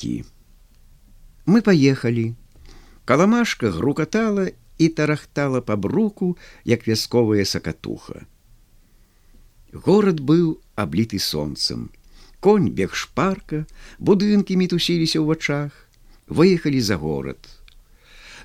кі. Мы поехали. Каламашка грукатала і тарахтала па бруку, як вясковая сакатуха. Горад быў абліты сонцам. Конь бег шпарка, будынкі мітусіліся ў вачах, выехалі за горад.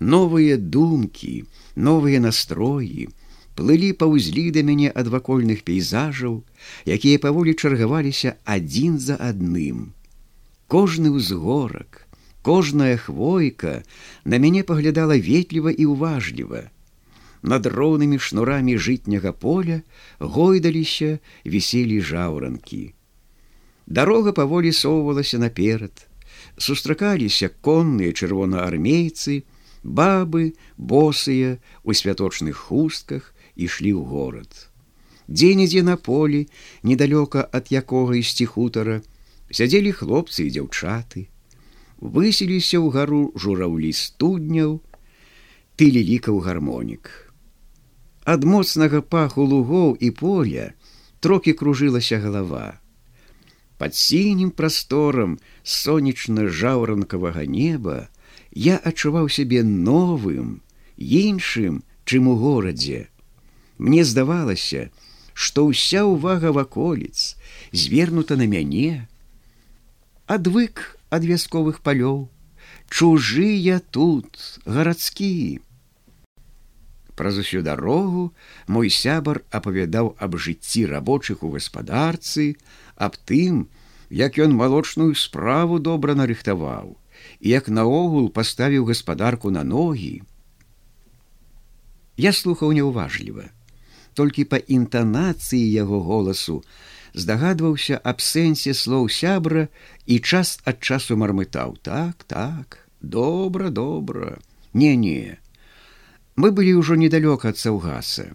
Новыя думкі, новыя настроі, плылі паўзлі да мяне ад вакольных пейзажаў, якія паволі чаргаваліся адзін за адным. Кожны ўзгорак, кожная хвойка на мяне паглядала ветліва і ўважліва. Над роўнымі шнурамі жытняга поля гойдаліся віселі жаўранкі. Дарога паволі соўвалася наперад. Сустракаліся конныя чырвонаармейцы, бабы, босыя у святочных хустках, ішлі ў горад. Дзе-нідзе на полі, недалёка ад якога ісці хутара, сядзелі хлопцы і дзяўчаты. Высіліся ў гару жураўлі студняў, ты лікаў гармонік. Ад моцнага паху лугоў і поля трохі кружылася галава. Пад сінім прасторам сонечна-жаўранкавага неба я адчуваў сябе новым, іншым, чым у горадзе. Мне здавалася, што ўся ўвага ваколіц звернута на мяне. Адвык ад вясковых палёў, чужыя тут гарадскі. Праз усю дарогу мой сябар апавядаў аб жыцці рабочых у гаспадарцы, аб тым, як ён малочную справу добра нарыхтаваў, і як наогул паставіў гаспадарку на ногі. Я слухаў няўважліва толькі па інтанацыі яго голасу здагадваўся аб сэнсе слоў сябра і час ад часу мармытаў. Так так добра добра. Не не мы былі ўжо недалёка ад саўгаса.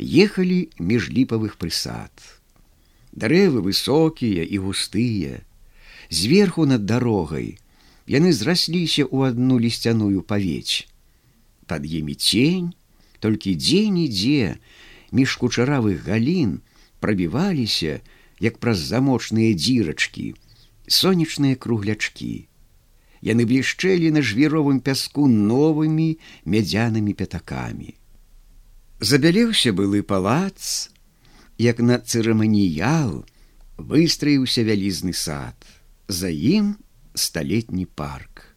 Ехалі між ліпавых прысад. Дрэвы высокія і густыя. Зверху над дарогай яны зрасліся ў адну лісцяную павеч. Пад імі цень толькі дзе-нідзе між кучаравых галін прабіваліся, як праз замочныя дзірачкі, сонечныя круглячкі. Яны блішчэлі на жвіровым пяску новымі мядзянымі пятакамі. Забялеўся былы палац, як на цырыманіял выстраіўся вялізны сад, за ім сталетні парк.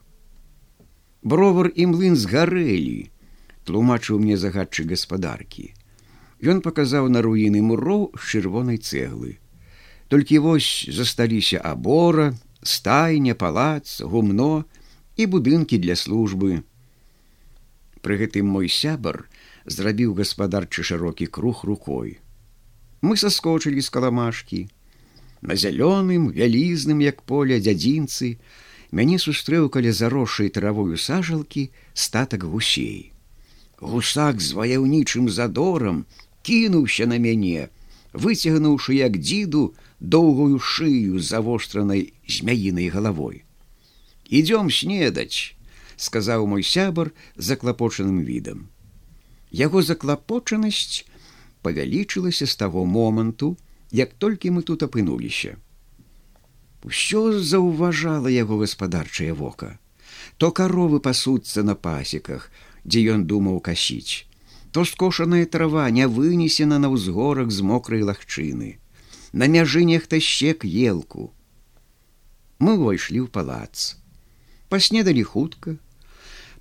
Бровар і млын згарэлі, тлумачыў мне загадчы гаспадаркі. Ён паказаў на руіны муроў з чырвонай цэглы. Толькі вось засталіся абора, стайня, палац, гумно і будынкі для службы. Пры гэтым мой сябар зрабіў гаспадарчы шырокі круг рукой. Мы саскочылі з каламашкі. На зялёным, вялізным, як поле дзядзінцы, мяне сустрэў каля заросшай травою сажалкі статак гусей. Гусак з ваяўнічым задорам кінуўся на мяне, выцягнуўшы як дзіду доўгую шыю завостранай змяінай галавой. Ідём снедаць, сказаў мой сябар заклапочаным відам. Яго заклапочанасць павялічылася з таго моманту, як толькі мы тут апынуліся. Усё заўважала яго гаспадарчае вока. То каровы пасуцца на пасеках, дзе ён думаў касіць то скошаная трава не вынесена на ўзгорах з мокрай лагчыны. На мяжы нехта щек елку. Мы ўвайшлі ў палац. Паснедалі хутка.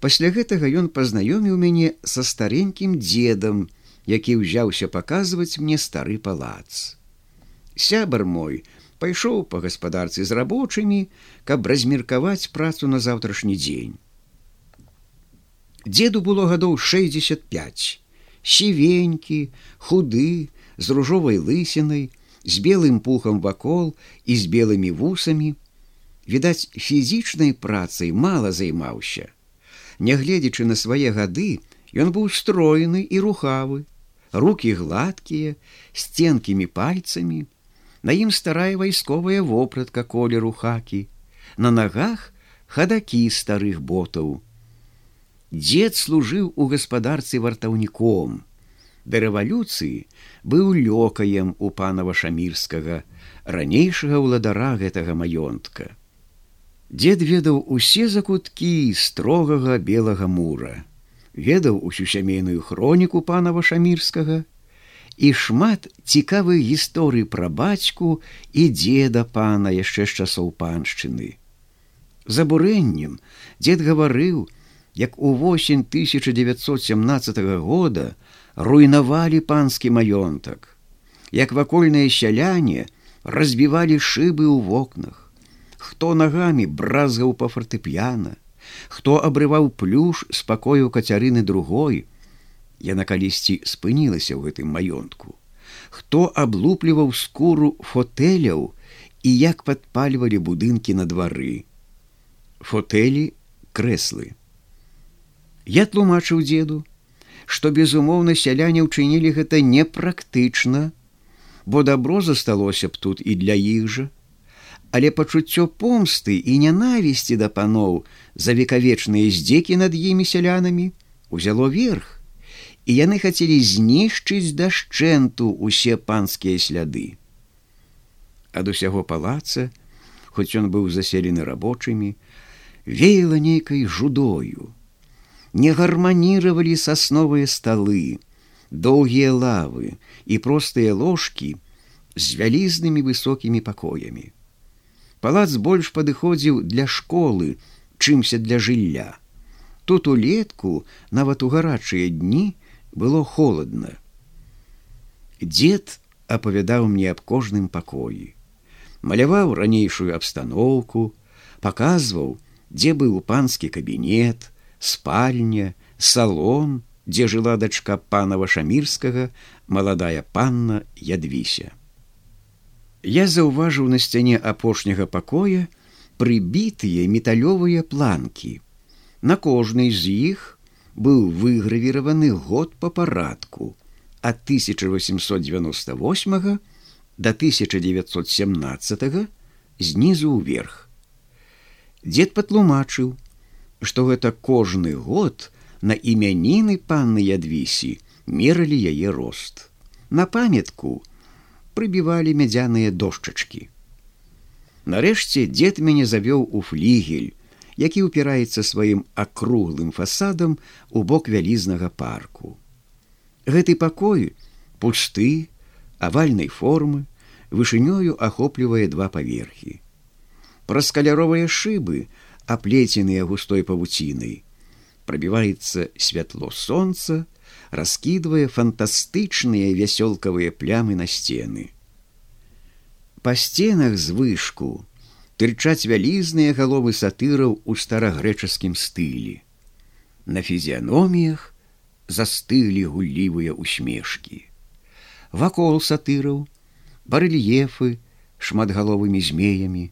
Пасля гэтага ён пазнаёміў мяне са старенькім дзедам, які ўзяўся паказваць мне стары палац. Сябар мой пайшоў па гаспадарцы з рабочымі, каб размеркаваць працу на заўтрашні дзень деду было гадоў 65 сівенькі худы з ружовай лысінай з белым пухам вакол і з белымі вусамі. Відаць фізічнай працай мала займаўся. Нягледзячы на свае гады ён быў строены і рухавы. Руки гладкія з ценкімі пальцамі. На ім старая вайсковая вопратка колеру хакі. На нагах хадакі старых ботаў Дзед служыў у гаспадарцы вартаўніком. Да рэвалюцыі быў лёкаем у панава шамірскага, ранейшага ўладара гэтага маёнтка. Дзед ведаў усе закуткі строгага белага мура, ведаў усю сямейную хроніку пана вашамірскага і шмат цікавых гісторый пра бацьку і дзеда пана яшчэ з часоў паншчыны. За бурэннем дзед гаварыў, як у восень 1917 года руйнавалі панскі маёнтак, як вакольныя сяляне разбівалі шыбы ў вокнах хто нагамі бразгаў па фартэп'яна, хто абрываў плюш спакою кацярыны другой, Яна калісьці спынілася ў гэтым маёнтку, хто аблупліваў скуру фотэляў і як падпальвалі будынкі на двары. Фотэлі крэслы. Я тлумачыў дзеду, што безумоўна сяляне ўчынілі гэта непрактычна, бо дабро засталося б тут і для іх жа, але пачуццё помсты і нянавісці да паноў за векавечныя здзекі над імі сялянамі узяло верх і яны хацелі знішчыць дашчэнту усе панскія сляды. Ад усяго палаца хоць ён быў заселены рабочымі веяла нейкай жудою не гарманіравалі сасновыя сталы доўгія лавы і простыя ложкі з вялізнымі высокімі пакоямі палац больш падыходзіў для школы, чымся для жылля. Тут улетку нават у гарачыя дні было холодна. Дед апавядаў мне аб кожным пакоі, маляваў ранейшую абстаноўку, паказваў, дзе быў панскі кабінет, спальня, салон, дзе жыла дачка пана вашамірскага, маладая панна ядвіся я заўважыў на сцяне апошняга пакоя прыбітыя металёвыя планкі. На кожнай з іх быў выгравіраваны год па парадку ад 1898 до 1917 знізу ўверх. Дед патлумачыў, што гэта кожны год на імяніны панны ядвісі мералі яе рост. На памятку, прыбівалі мядзяныя дошчачкі. Нарэшце дзед мяне завёў у флігель, які ўпіраецца сваім акруглым фасадам у бок вялізнага парку. Гэты пакой пусты, авальнай формы, вышынёю ахоплівае два паверхі. Праз каляровыя шыбы, аплеценыя густой павуцінай, прабіваецца святло сонца, раскідвае фантастычныя вясёлкавыя плямы на сцены. Па сценах звышку тырчаць вялізныя галовы сатыраў у старагрэчаскім стылі. На фізіяноміях застылі гуллівыя усмешкі. Вакол сатыраў, барэльефы шматгаловымі змеямі,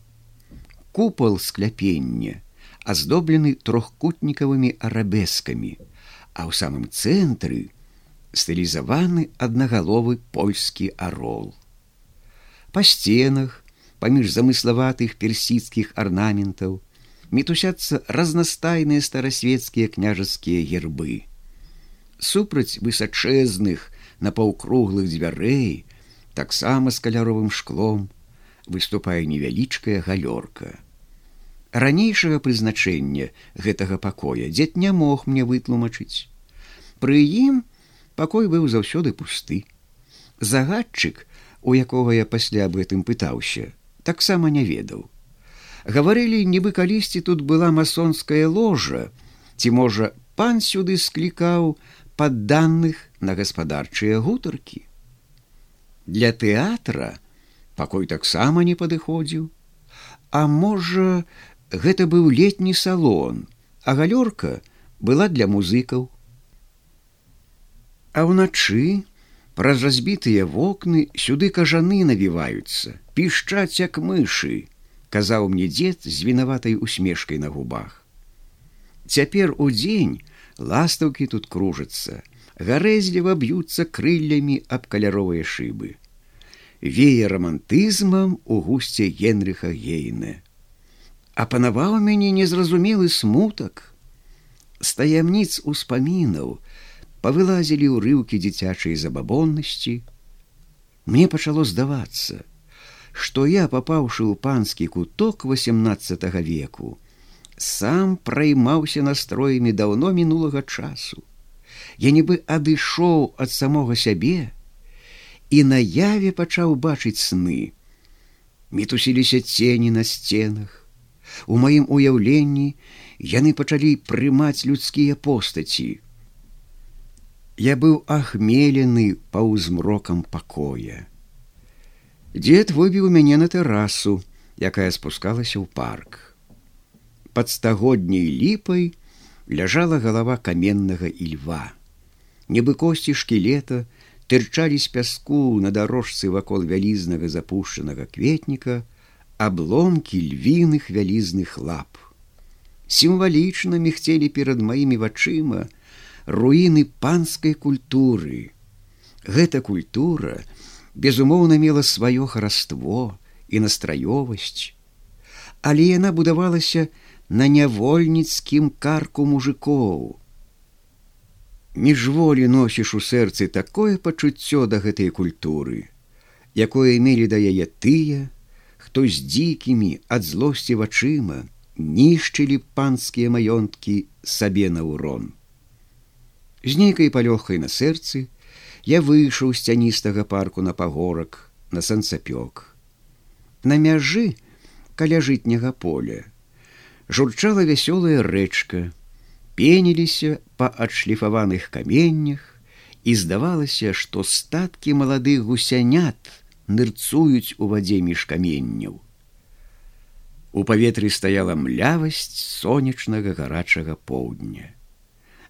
купал скляпення, аздоблены трохкутнікавымі арабескамі, а ў самым цэнтры стылізаваны аднагаловы польскі арол. Па сценах, паміж замыславатых персідскіх арнаментаў, мітусяцца разнастайныя старасветскія княжацкія гербы. Супраць высачэзных на паўкруглых дзвярэй, таксама з каляровым шклом выступае невялічкая галёрка ранейшага прызначэння гэтага пакоя дзед не мог мне вытлумачыць. Пры ім пакой быў заўсёды пусты. Загадчык, у якога я пасля аб гэтым пытаўся, таксама не ведаў. Гаварылі, нібы калісьці тут была масонская ложа, ці можа, пан сюды склікаў падданых на гаспадарчыя гутаркі. Для тэатра пакой таксама не падыходзіў, А можа, гэта быў летні салон, а галёрка была для музыкаў. А ўначы праз разбітыя вокны сюды кажаны навіваюцца, пішчаць як мышы, казаў мне дзед з вінаватай усмешкай на губах. Цяпер у дзень ластаўкі тут кружацца, гарэзліва б'юцца крыллямі аб каляровыя шыбы. Вее романтызмам у гусце генрыха гейна апанаваў мяне незразумелы смутак. З таямніц успамінаў павылазілі ўрыўкі дзіцячай забабоннасці. Мне пачало здавацца, што я папаўшы ў панскі куток 18 веку, сам праймаўся настроямі даўно мінулага часу. Я нібы адышоў ад самога сябе і наяве пачаў бачыць сны. Мітусіліся цені на сценах. У маім уяўленні яны пачалі прымаць людскія постаці. Я быў ахмелены паўзмрокам пакоя. Дед выбіў мяне на тэрасу, якая спускалася ў парк. Пад стагодняй ліпай ляжала галава каменнага ільва. Нібы косці шкілета тырчалі з пяску на дарожцы вакол вялізнага запушчанага кветніка, абломкі львіных вялізных лап. Сімвалічна мігцелі перад маімі вачыма руіны панскай культуры. Гэта культура, безумоўна мела сваё хараство і настраёвасць, але яна будавалася на нявольніцкім карку мужикоў. Міжволі носіш у сэрцы такое пачуццё да гэтай культуры, якое мелі да яе тыя, хто з дзікімі ад злосці вачыма нішчылі панскія маёнткі сабе на ўрон. З нейкай палёгкай на сэрцы, я выйшаў з цяністага парку на пагорак на санцапёк. На мяжы каля жытняга поля журчала вясёлая рэчка, пеніліся па адшліфаваных каменнях і здавалася, што статкі маладых гусянят нырцуюць у вадзе між каменняў. У паветры стаяла млявасць сонечнага гарачага поўдня.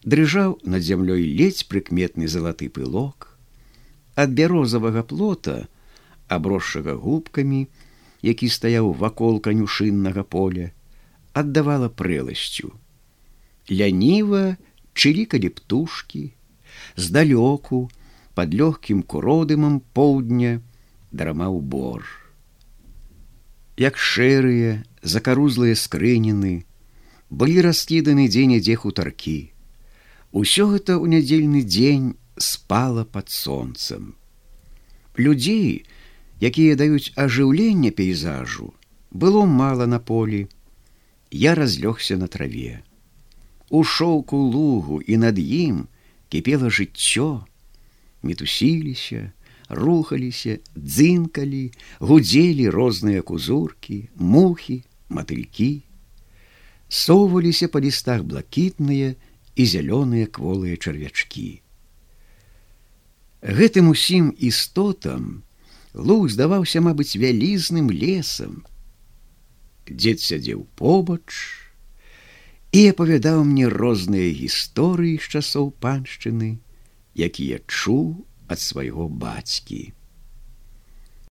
Дрыжаў над зямлёй ледзь прыкметны залаты пылок. Ад бярозавага плота аброшшага губкамі які стаяў вакол канюшыннага поля аддавала прэласцю. Ляніва чылікалі птушки здалёку под лёгкім куродымам поўдня драмаў бор як шэрыя закарузлыя скрыніны былі раскіданы дзень-дзе хутаркі Усё гэта ў нядзельны дзень спала под сонцем. Людзей, якія даюць ажыўленне пейзажу, было мала на полі. Я разлёгся на траве. У шоўку лугу і над ім кіпела жыццё, мітусіліся, рухаліся, дзынкалі, гудзелі розныя кузуркі, мухі, матылькі. Соўваліся па лістах блакітныя, і зялёныя кволыя чарвячкі. Гэтым усім істотам луг здаваўся, мабыць, вялізным лесам. Дзед сядзеў побач і апавядаў мне розныя гісторыі з часоў паншчыны, якія чуў ад свайго бацькі.